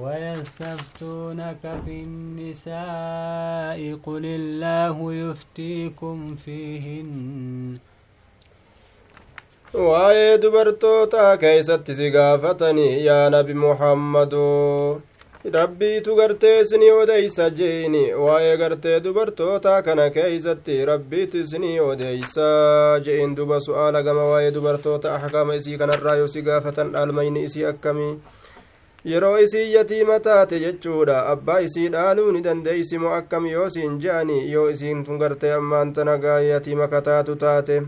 ويستفتونك في النساء قل الله يفتيكم فيهن waa'ee dubartootaa keeysatti si gaafatanii yaa nabi muhammadu rabbiitu gartee isinii odeysa jeeni waa'ee gartee dubartootaa kana keeysatti rabbiitu isinii odeysa je'in duba su'aala gama waa'ee dubartoota ahkaama isii kanarraa yoo si gaafatan dhaalmayni isii akkamii yeroo isii yatiima taate jechuudha abbaa isii dhaaluu ni dandeeysi moo akkam yoo siin je'ani yoo isiin tun gartee ammaan tana gaa yatiima kataatu taate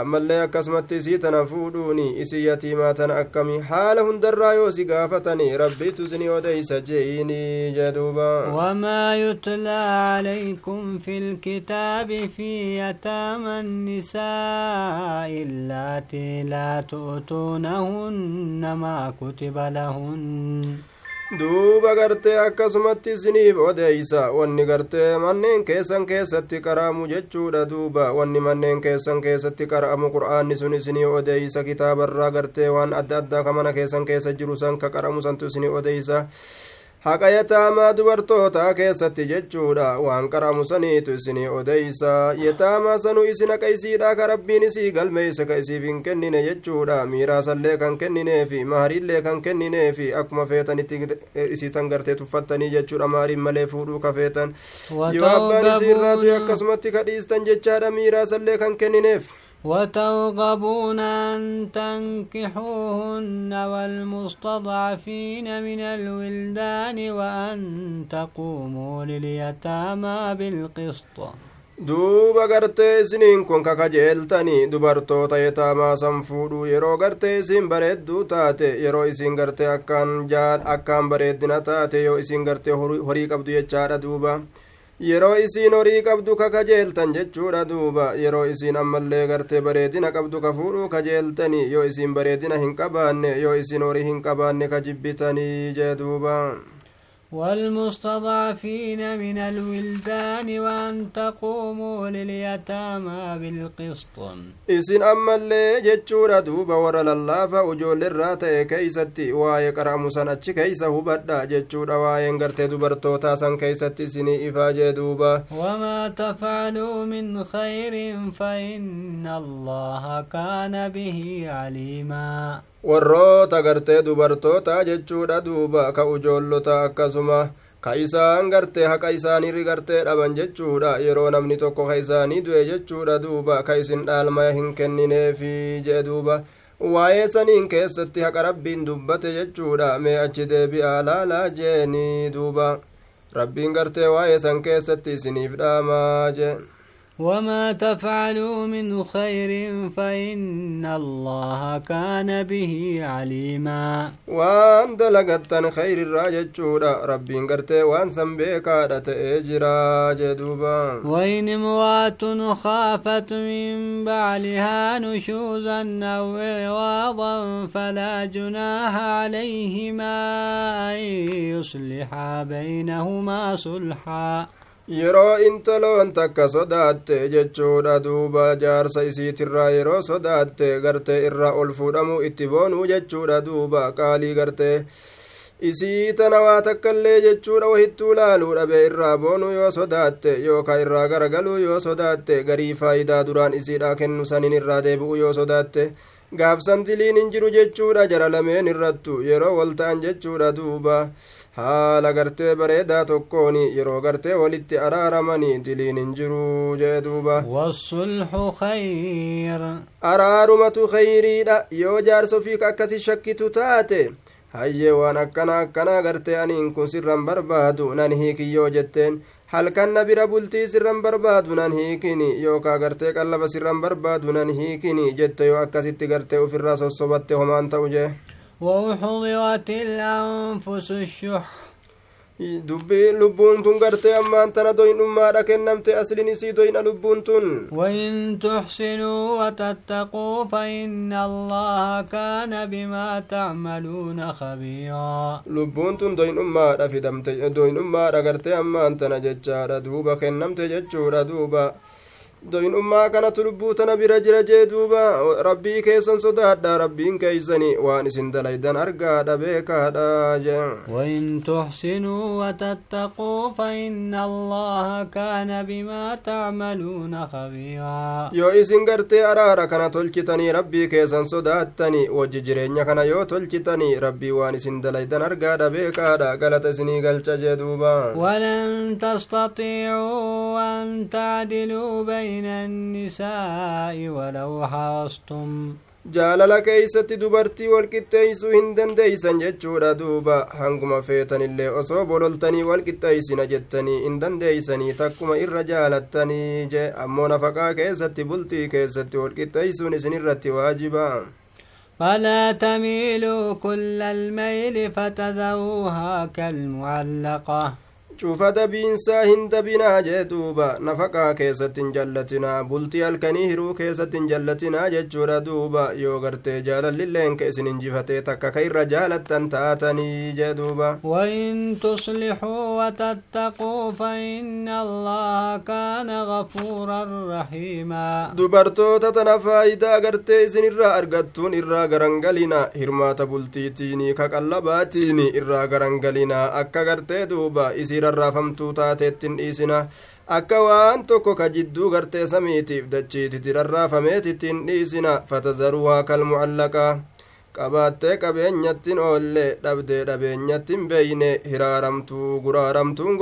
ammallee akkasumatti isii tana fuudhuuni isii yatiimaa tana akkami haala hundarraa yoo si gaafatani rabbiitu isinii odeysa jeeyini jedhuuba wamaa yutlaa calaykum fi lkitaabi fi yataama annisaa illaatii laa tu'tuunahunna maa kutiba lahun duuba gartee akkasumatti isiniif odeeysa wanni gartee manneen keessan keessatti qara'amu jechuudha duuba wanni manneen keessan keessatti qara'amu qur'aanni sun isinii odeeysa kitaabarraa gartee waan adda addaa ka mana keessan keessa jiru san ka qara'amu santu isinii odeeysa haqa yataamaa dubartootaa keessatti jechuudha waan qara'amu saniitu isinii odeysa yataamaa sanu isin haqa isiidha ka rabbiin isii galmeeyse ka isiif hin kennine jechuudha miiraasallee kan kennineefi maariillee kan kennineefi akkuma feetanitti isiitan gartee tuffattanii jechuudha maariin malee fuudhuu ka feetan yoo abbaan isii irraatu akkasumatti ka dhiistan jechaadha miiraasallee kan kennineef وترغبون أن تنكحوهن والمستضعفين من الولدان وأن تقوموا لليتامى بالقسط duuba gartee isiniin kun kakajeeltanii dubartoota yetaamaa san fuudhuu yeroo gartee isin bareedduu taate yeroo isin gartee akkaan jaal akkaan bareeddina taate yoo isin gartee horii qabdu jechaadha duuba yeroo isiin horii qabdu ka kajeeltan jechuudha duuba yeroo isiin ammallee gartee bareedina qabdu ka fuudhuu kajeeltanii yoo isiin bareedina hin qabaanne yoo isiin horii hin qabaanne ka jibbitanii jee duuba والمستضعفين من الولدان وأن تقوموا لليتامى بالقسط. إسن أما اللي جتشورا دوبا ورا للافا وجول الراتة كيستي وآي قرأ سنتش كيسا هبدا. جتشورا وآي انقرت دبرتوتا سن كيستي سني إفاجة دوبا. وما تفعلوا من خير فإن الله كان به عليما. warroota gartee dubartootaa jechuudha duuba ka ujoollota akkasuma ka isaan gartee haqa isaanii gartee dhaban jechuudha yeroo namni tokko ka isaanii du'e jechuudha duuba ka isin dhaalmaya hin kennineefi jee duuba waa'ee saniin keessatti haqa rabbiin dubbate jechuudha mee achi deebi'aa laalaa jeeni duuba rabbiin gartee waa'ee san keessatti isiniif dhaamaa jee وما تفعلوا من خير فإن الله كان به عليما وان دلقتن خير الراجة ربي قرتي وان سنبيكا تأجرا جدوبا. وإن امرأة خافت من بعلها نشوزا أو إعواضا فلا جناح عليهما أن يصلحا بينهما صلحا yeroo intaloon takka sodaatte jechuudha duuba jaarsa isiitirraa yeroo sodaatte gartee irraa ol fuudhamuu itti boonuu jechuudha duuba qaalii gartee isii tana waa takkaillee jechuudha wahittuu laaluu dhabe irraa boonuu yoo sodaatte yookaa irraa garagaluu yoo sodaatte garii faayidaa duraan isiidha kennu saniin irraa deebi'uu yoo sodaatte gaafsan diliin hin jiru jechuudha jara lameen irrattu yeroo wal ta'an jechuudha duuba haala gartee bareedaa tokkoon yeroo gartee walitti araaramanii diliin hin jiru jee duuba. Wasulxu khayr. Araarumatu khayriidha. Yoo jaarsofii akkasi shakkitu taate hayyee waan akkana akkanaa gartee aniin kun sirran barbaadu nan hiikiyyoo jetteen. Halkan na bira bultii sirran barbaadu nan hiikini yookaa gartee qallaba sirran barbaadu nan hiikini jette yoo akkasitti gartee ufirraa sossobatte homaan ta'u jee وأحضرت الأنفس الشح dubbii lubbuun tun gartee ammaan tana doyinummaadha kennamte aslin isii doyna lubbuun tun وإن تحسنوا وتتقوا فإن الله كان بما تعملون خبيرا lubbuun tun doyinummaadha fidamte doyinummaadha gartee ammaan tana jechaadha duuba kennamte jechuudha duuba kanatu lubbuu tana bira jira jee duuba rabbii keessan sodaadha rabbiin keeysani waan isin dalaydan argaadha beekaadha jee وإن تحسنوا وتتقوا فإن الله كان بما تعملون خبيرا yoo isin gartee araara kana tolchitanii rabbii keessan sodaattani wajji jireenya kana yoo tolchitanii rabbii waan isin dalaydan argaadha beekaadha galata isinii galcha jee duuba ولن تستطيعوا أن تعدلوا من النساء ولو حاصتم. جالل كيست دبرتي والكتايس هندن ديسن جتشورا دوبا. هنقم فيتن اللي أصوب وللتني والكتايس نجتني هندن ديسن تقم إرجالتني جي أمون فقا كيست بلتي كيست والكتايس نسن الرتي واجبا. فلا تميلوا كل الميل فتذوها كالمعلقة. Cufa dabiinsaa hin dabinaa jee duuba nafaqaa keessatti hin jallatinaa bultii halkanii hiruu keessatti hin jallatinaa jechuudha duuba yoo gartee jaalallilleen ka isin injifatee takka ka irra jaalattan taatanii jee duuba وإن تصلحوا وتتقوا فإن الله كان غفورا رحيما dubartoota tana faayidaa gartee isin irraa argattuun irraa garangalina hirmaata bultiitiini ka qallabaatiini irraa garangalina akka gartee duuba isii rarraafamtuu taateettin dhiisina akka waan tokko ka jidduu gartee samiitiif dachiititi rarraafameetittiin dhiisina fatazaruhaa kalmucallaqaa qabaattee qabeenyattin oolle dhabdee dhabeenyattin beeyne hiraaramtuu guraaramtuun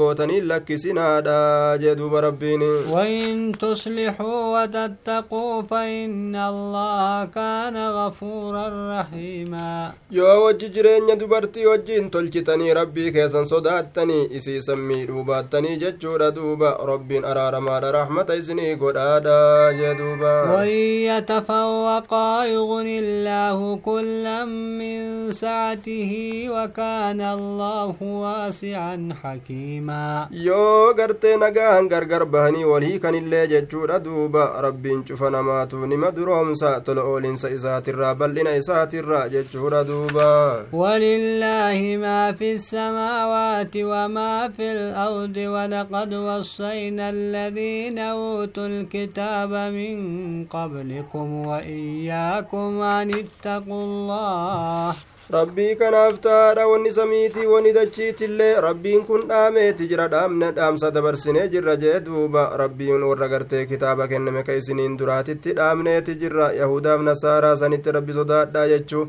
gootanii lakkisinaadha jee duuba rabbiin وإن تصلحوا وتتقوا فإن الله كان غفورا رحيما yoo wajji jireenya dubartii wajjiin tolchitanii rabbii keessan sodaattanii isiisan miidhuu baattanii jechuudha duuba rabbiin araaramaadha rahmata isinii godhaadha jee duuba وإن يتفوقا يغني آتيناه كلا من سعته وكان الله واسعا حكيما. يو غرتي نغان غرغر بهني ولي كان اللي ججو ردوب ربي انشوف نماتو نما دروم ساتلعو لنسا إسات الرابل لنسا ردوبا ولله ما في السماوات وما في الأرض ولقد وصينا الذين أوتوا الكتاب من قبلكم وإياكم أن اتقوا الله rabbii kanaaf taadha wanni samiitii wanni dachiitillee rabbiin kun dhaameeti jira dhaamne dhaamsa dabarsinee jirra jee duuba rabbiin warra gartee kitaaba kenname ka isiniin duraatitti dhaamneeti jirra yahudaaf nasaaraa sanitti rabbi sodaadhaa jechuu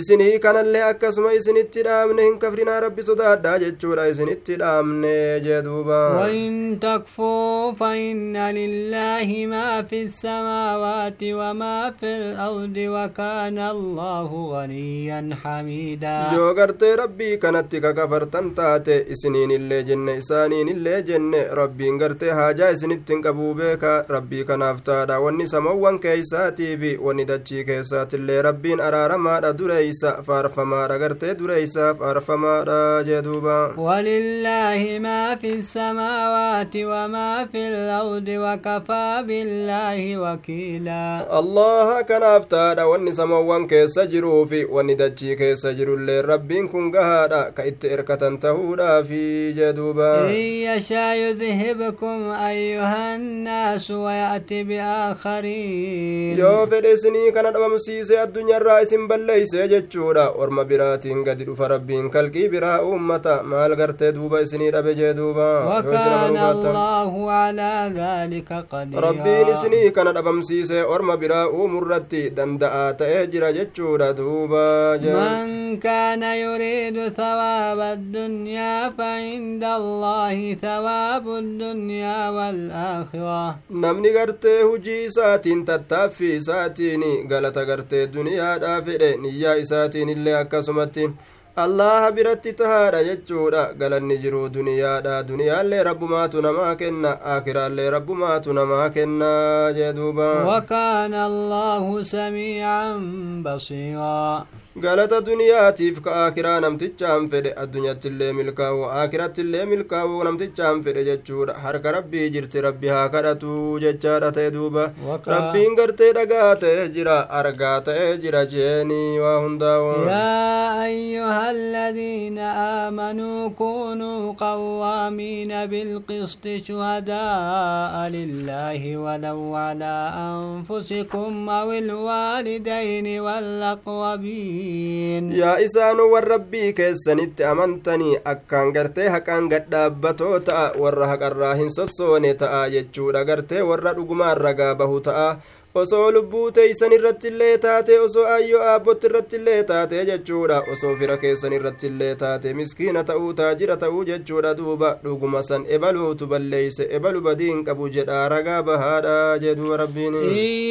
isinii kanallee akkasuma isinitti dhaamne hin kafrinaa rabbi sodaadhaa jechuudha isinitti dhaamne jee duuba وإن تكفوا فإن لله ما في السماوات وما في الأرض وكان الله غنيا حميدا yoo gartee rabbii kanatti kakafartan taate isiniinillee jenne isaaniinillee jenne rabbiin gartee haajaa isinitti hin qabuu beeka rabbii kanaaf taadha wanni samawwan keeysaatii fi wanni dachii keessaatillee rabbiin araaramaadha dureeysa faarfamaadha gartee dureeysa faarfamaadha jee duuba ولله ما في السماوات وما في الأرض وكفى بالله وكيلا allaha kanaaf taadha wanni samawwan keessa jiruu fi wanni dachii keessa jirullee rabbiin kun gahaadha ka itti erkatan tahuudhaafi jee duuba إن يشاء يذهبكم أيها الناس ويأتي بآخرين yoo fedhe isinii kana dhabamsiise addunyaarraa isin balleeyse jechuudha orma biraatiin gadi dhufa rabbiin kalqii biraa uummata maal gartee duuba isinii dhabe jee duuba yoo isin وكان amanuu baattan. الله على ذلك rabbiin isinii kana dhabamsiise orma biraa uumurratti danda'aa ta'ee jira jechuudha duuba jee من كان يريد ثواب الدنيا فعند الله ثواب الدنيا والآخرة namni gartee hujii isaatiin tattaaffii isaatiin galata gartee duniyaadhaa fedhe niyyaa isaatiin illee akkasumatti allaha biratti tahaadha jechuudha galanni jiru duniyaadha duniyaallee rabbumaatu namaa kenna akiraallee rabbumaatu namaa kenna jee duuba وكان الله سميعا بصيرا galata duniyaatiif ka aakiraa namtichaan fedhe addunyattillee milkaa'u aakirattillee milkaa'u namtichaan fedhe jechuudha harka rabbii jirti rabbi haa kadhatu jechaadha ta'e duuba rabbiin gartee dhagaa ta'e jira argaa ta'e jira jeeni waa hundaa'u yaa ayyuha alladhiina aamanuu kunuu qawwaamiina bilqisti shuhadaa'a lillaahi walaw calaa anfusikum aw ilwaalidayni waalaqwabiin isaanuu warra rabbii keessanitti amantanii akkaan gartee haqaan gadhaabbatoo ta'a warra haqarraa hin sossoone ta'a jechuudha gartee warra dhugumaan ragaa bahu ta'a osoo lubbuu teeysan irratti illee taate osoo ayyoo aabbotti irratti illee taate jechuudha osoo fira keessan irratti illee taate miskiina ta'uu taajira ta'uu jechuudha duuba dhuguma san ebaluutu balleeyse ebalu badiin qabu jedha ragaa bahaadha jedhuuba rabbiin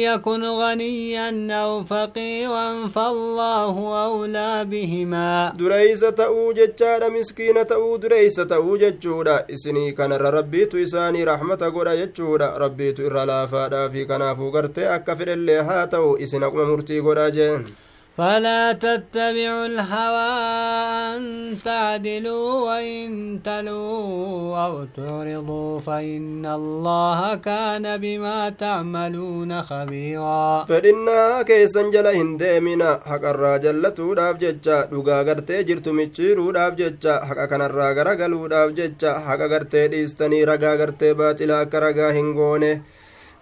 yakun ganiyyan aw faqiiran faallaahu awlaa bihimaa dureeysa ta'uu jechaadha miskiina ta'uu dureeysa ta'uu jechuudha isinii kanarra rabbiitu isaanii rahmata godha jechuudha rabbiitu irra laafaadhaa fi kanaafuu gartee akka fedhellee haa ta'u isin akkuma murtii godhaa jeen. فلا تتبعوا الهوى أن تعدلوا وإن تلوا أو تعرضوا فإن الله كان بما تعملون خبيرا فإنا كيسا جل هنديمنا حق الراجلة داف ججا دوغا غرتي جرت مچيرو داف ججا حق كان الراغرا غلو داف ججا حق غرتي ديستني رغا غرتي باطلا كرغا هنغونه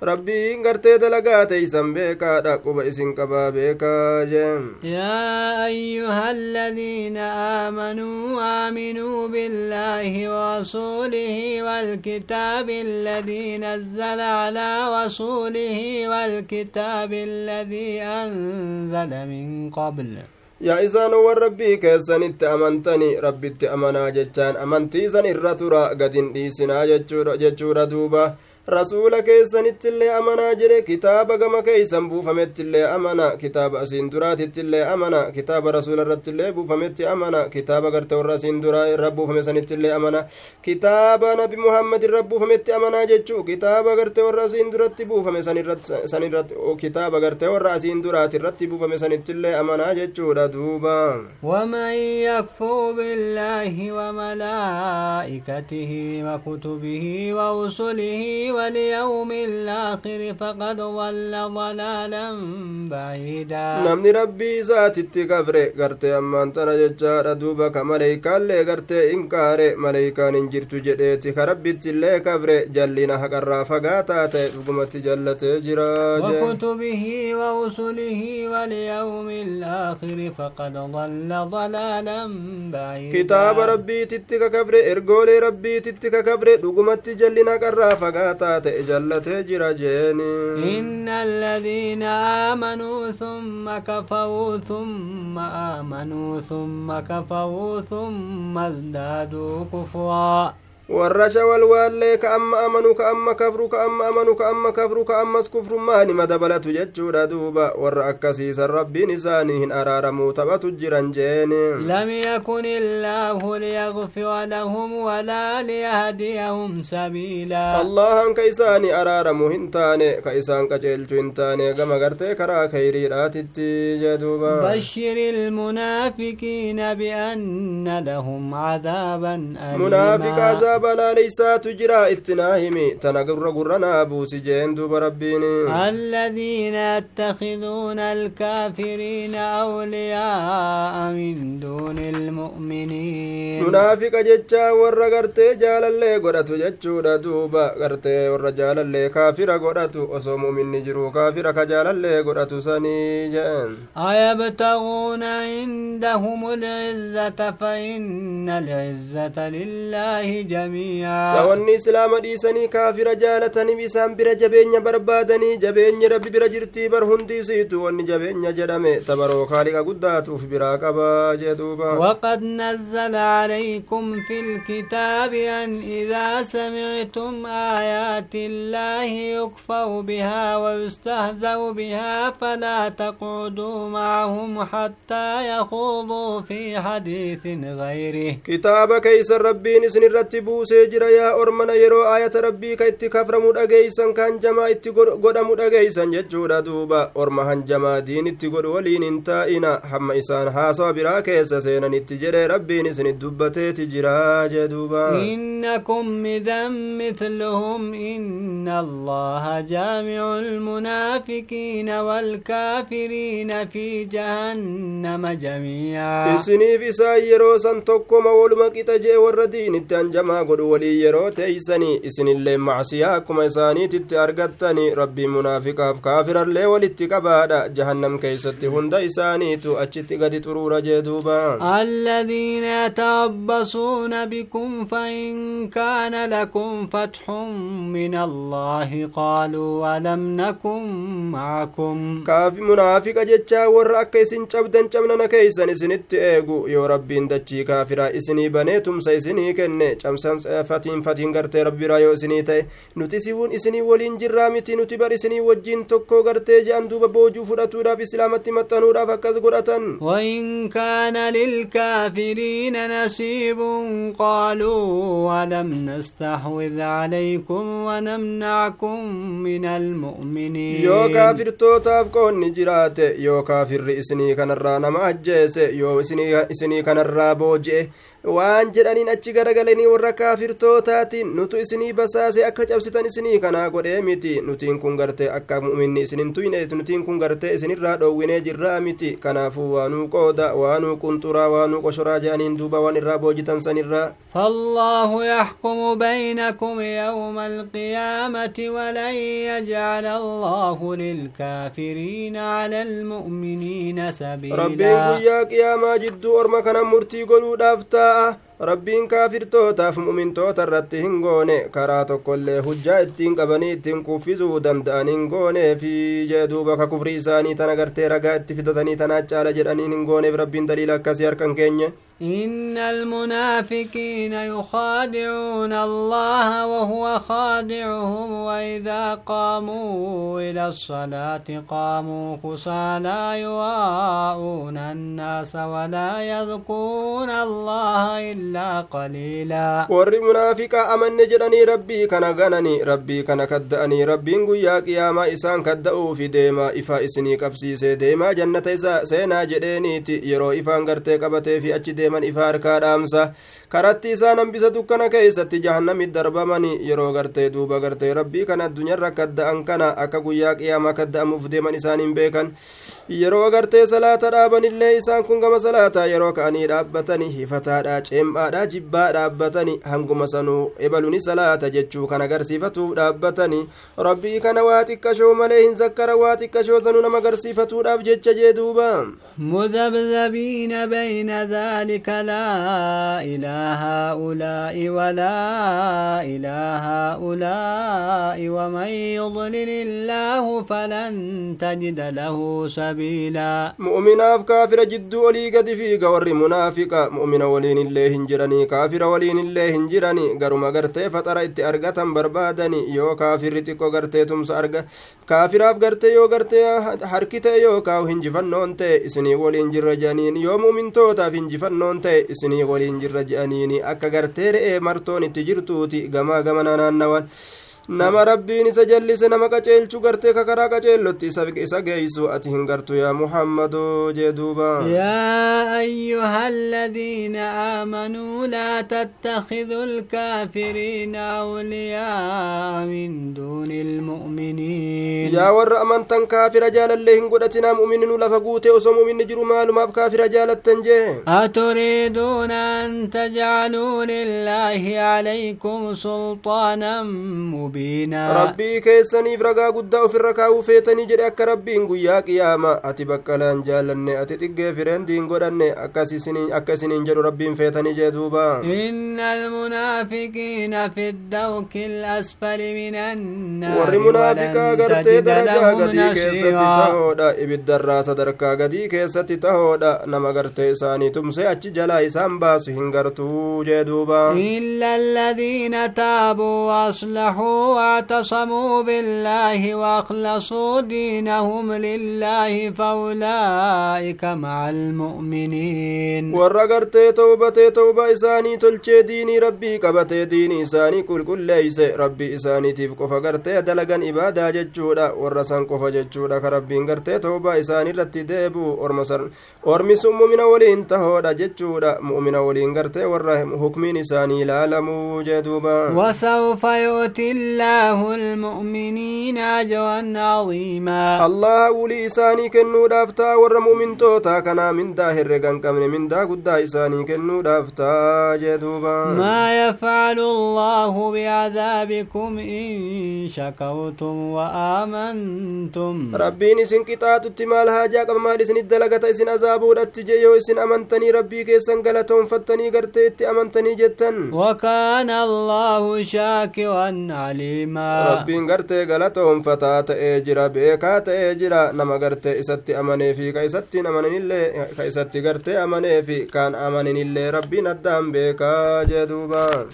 rabbiin gartee dalagaa teeysan beekaadha quba isin qabaa beekaa jeen yaa ayyuha aladiina aamanuu aaminuu billaahi warasuulihi waalkitaabi alladii nazzala calaa rasuulihi waalkitaabi alladii anzala min qabl yaa isaan wan rabbii keessanitti amantani rabbitti amanaa jechaan amantiisan irra tura gadin dhiisinaa jechuudha duuba rasuula keessanittillee amanaa jedhe kitaaba gama keeysan buufamettillee amana kitaaba asiin duraatittillee amana kitaaba rasuula irrattillee buufametti amana kitaaba garte warra asiin duraa irra buufame sanittillee amana kitaaba nabi muhammad irra buufametti amanaa jechuu kitaaba garte warra asiin duratti buufame sanirratti kitaaba garte warra asiin duraati irratti buufame sanittillee amanaa jechuudha duuba ومن يكفر بالله وملائكته وكتبه ورسله واليوم الآخر فقد ضل ضلالا بعيدا. نمن ربي ذات التكفر قرت أما أنت رجت ردوبك ملايكا اللي قرت إنكار ملايكا ننجر تجديت خربت اللي كفر جلنا هكرا فقاتات فقمة جلت جراج وكتبه ورسله واليوم الآخر فقد ضل ضلالا بعيدا. كتاب ربي تتكفر إرقولي ربي تتكفر دقمة جلنا كرا فقاتات fagaataa taate jallatee jira jeeni إن الذين آمنوا ثم كفروا ثم آمنوا ثم كفروا ثم ازدادوا كفرا. Warra shawalwaallee ka amma amanu ka amma kafru ka amma amanu ka amma kafru ka ammas kufrummaa nima dabalatu jechuudha duuba warra akkasiisan rabbiin isaanii hin araaramuu taphatu jiran jeeni لم يكن الله ليغفر لهم ولا ليهديهم سبيلا allahan ka isaanii araaramu hin taane ka isaan qajeelchu hin taane gama gartee karaa kayriidhaatitti jee duuba بشر المنافقين بأن لهم عذابا jira itti naa himi tana gurra gurra naa buusi jeen duuba rabbiin الذين يتخذون الكافرين أولياء من دون المؤمنين munaafiqa jechaa warra gartee jaalallee godhatu jechuudha duuba gartee warra jaalallee kaafira godhatu osoo mu'minni jiru kaafira ka jaalallee godhatu sanii jeen أيبتغون عندهم العزة فإن العزة لله جميعا sawanni islaama dhiisanii kaafira jaalataniif isaan bira jabeenya barbaadanii jabeenyi rabbi bira jirtii bar hundiisiitu wanni jabeenya jedhame tabaroo kaaliqa guddaatuuf biraa qaba jee duuba وقد نزل عليكم في الكتاب أن إذا سمعتم آيات الله يكفر بها ويستهزأ بها فلا تقعدوا معهم حتى يخوضوا في حديث غيره kitaaba keeysan rabbiin isin irratti buusee jira yaa ormana yeroo aayata rabbii ka itti kaframu dhageeysan ka hanjamaa itti godhamu dhageeysan jechuudha duuba orma hanjamaa diin itti godhu waliin hin taa'ina hamma isaan haasawa biraa keessa seenanitti jedhe rabbiin isinit dubbateeti jiraa jee duuba إنكم إذا مثلهم إن الله جامع المنافقين والكافرين في جهنم جميعا isiniif isaan yeroo san tokkoma waluma qixa jee warra diinitti hanjamaa godhu walii yeroo teeysanii isinillee macsiyaa akkuma isaaniititti argattani rabbiin munaafiqaaf kaafirallee walitti qabaadha jahannam keeysatti hunda isaaniitu achitti gadi xuruura jee duuba الذين يتربصون بكم فإن كان لكم فتح من الله قالوا ألم نكن معكم كاف منافق جتشا ور أكا إسن cabnana keeysan isinitti eegu yoo rabbiin dachii kaafiraa isinii banee tumsa isinii kenne cabsan fatiin fatiin gartee rabbiraa yoo isinii ta'e nuti siwun isinii waliin jirraa miti nuti bar isinii wajjiin tokko gartee je'an duuba boojuu fudhatuudhaaf islaamatti maxxanuudhaaf akkas godhatan وإن كان للكافرين نصيب قالوا ألم نستحوذ عليكم ونمنعكم من المؤمنين yoo kaafirtootaaf qoonni jiraate yoo kaafirri isinii kanarraa nama ajjeese yoo isinii kanarraa booji'e waan jedhaniin achi garagalanii warra kaafirtootaatiin nutu isinii basaase akka cabsitan isinii kanaa godhee miti nutiin kun gartee akka mu'minni isinin tuyne nutiin kun gartee isinirraa dhoowwinee jirraa miti kanaafuu waanuu qooda waanuu qunxuraa waanuu qoshoraa jedhaniin duuba waan irraa boojitan sanirraa فالله يحكم بينكم يوم القيامة ولن يجعل الله للكافرين على المؤمنين سبيلا ربين قيا قياما جدو أرما كان مرتي قلو دافتا rabbiin kaafirtootaaf mu'mintoota irratti hin goone karaa tokkollee hujjaa ittiin qabanii ittiin kuffisuu danda'an hin gooneefi jee duuba ka kufrii isaanii tana gartee ragaa itti fidatanii tanaa caala jedhaniin hin gooneef rabbiin daliila akkasii harkan keenya إن المنافقين يخادعون الله وهو خادعهم وإذا قاموا إلى الصلاة قاموا كسالى يواءون الناس ولا يذكرون الله إلا illaa qaliilaa warri munaafiqaa amanne jedhanii rabbii kana ganani rabbii kana kadda'anii rabbiin guyyaa qiyaamaa isaan kadda'uufi deema ifa isinii qabsiisee deemaa jannata isa seenaa jedheeniiti. Yeroo ifaan gartee qabateefi achi deeman ifa harkaa dhaamsa. Karatti isaan hambisa dukkana keeysatti jahannamit darbamani yeroo gartee duuba gartee rabbii kana addunyaarra kadda'an kana akka guyyaa qiyaamaa kadda'amuuf deeman isaaniin beekan yeroo gartee salaata dhaabanillee isaan kun gama salaataa yeroo ka'anii dhaabbatani hifataadha ceem'aadha jibbaa dhaabbatani hanguma sanuu ebaluni salaata jechuu kan agarsiifatuuf dhaabbatani rabbii kana waa xiqqashoo malee hin zakkara waa xiqqashoo sanuu nama agarsiifatuudhaaf jecha jee duuba مذبذبين بين ذلك لا إله هؤلاء ولا إلى هؤلاء ومن يضلل الله فلن تجد له سبيلا. مؤمنا كافر جد ولي قد فيك ور منافق. مؤمنا ولين الله هنجرني كافر ولين الله هنجرني قر ما قرتي فترأيت أرغتا بربادني. يو كافر تكو قرتي تمس أرغ كافر أف قرتي يو قرتي حركتي يو كاو هنجفن نونتي. إسني ولين جرجانين يو مؤمن توتا فنجفن نونتي. إسني ولين جرجانين jedhaniini akka gartee re'ee martoon itti jirtuuti gamaa gamana naannawan nama rabbiin isa jallise nama qaceelchu gartee ka karaa qaceellotti isa geeysu ati hin gartu yaa muhammadoo jee duuba يا أيها الذين آمنوا لا تتخذوا الكافرين أولياء من دون المؤمنين yaa warra amantan kaafira jaalallee hin godhatinaa mu'mininu lafa guute osoo mu'minni jiru maalumaaf kaafira jaalattan jee أتريدون أن تجعلوا لله عليكم سلطانا مبينا rabbii keessaniif ragaa guddaa ofirra kaa'uu feetanii jedhe akka rabbiin guyyaa qiyaama ati bakkalaan jaalanne ati xiggee fireendiin godhanne akka isiniin jedhu rabbiin feetanii jee duuba إن المنافقين في الدوك الأسفل من النار darajaa له gadii keessatti نصيرا tahoodha ibiddarraa sadarkaa gadii keessatti tahoodha nama gartee isaanii tumsee achi jalaa isaan baasu hin gartuu jee duuba إلا الذين تابوا وأصلحوا واعتصموا بالله وأخلصوا دينهم لله فأولئك مع المؤمنين. ورقرتي توبتي توبة إساني تلچي ديني ربي قبتي ديني إساني كل كل ليس ربي إساني تيف قفا قرتي دلقا إبادة ججودا ورسان قفا ججودا كربين قرتي توبة إساني رتي ديبو أرمسر أرمس مؤمن ولين تهودا ججودا مؤمن ولين قرتي ورهم حكمين إساني لالمو جدوبا وسوف يؤتي الله المؤمنين أجرا عظيما. الله ولي إساني كنو دافتا ور مؤمن توتا كنا من داهر رقان كمن من دا قد إساني كنو دافتا جدوبا. ما يفعل الله بعذابكم إن شكوتم وآمنتم. ربين إسن كتات التمال هاجا قبل ما إسن الدلقة إسن أزابو رتجيو إسن أمنتني ربي كيسن قلتهم فتني قرتي أمنتني جتن. وكان الله شاكرا عليما. ربين قرتي قلتهم فتا ta'ee jira beekaa ta'ee jira nama gartee isatti amanee fi ka isatti amananillee ka isatti gartee amanee fi kaan amaninillee rabbiin addaan beekaa jee duubaa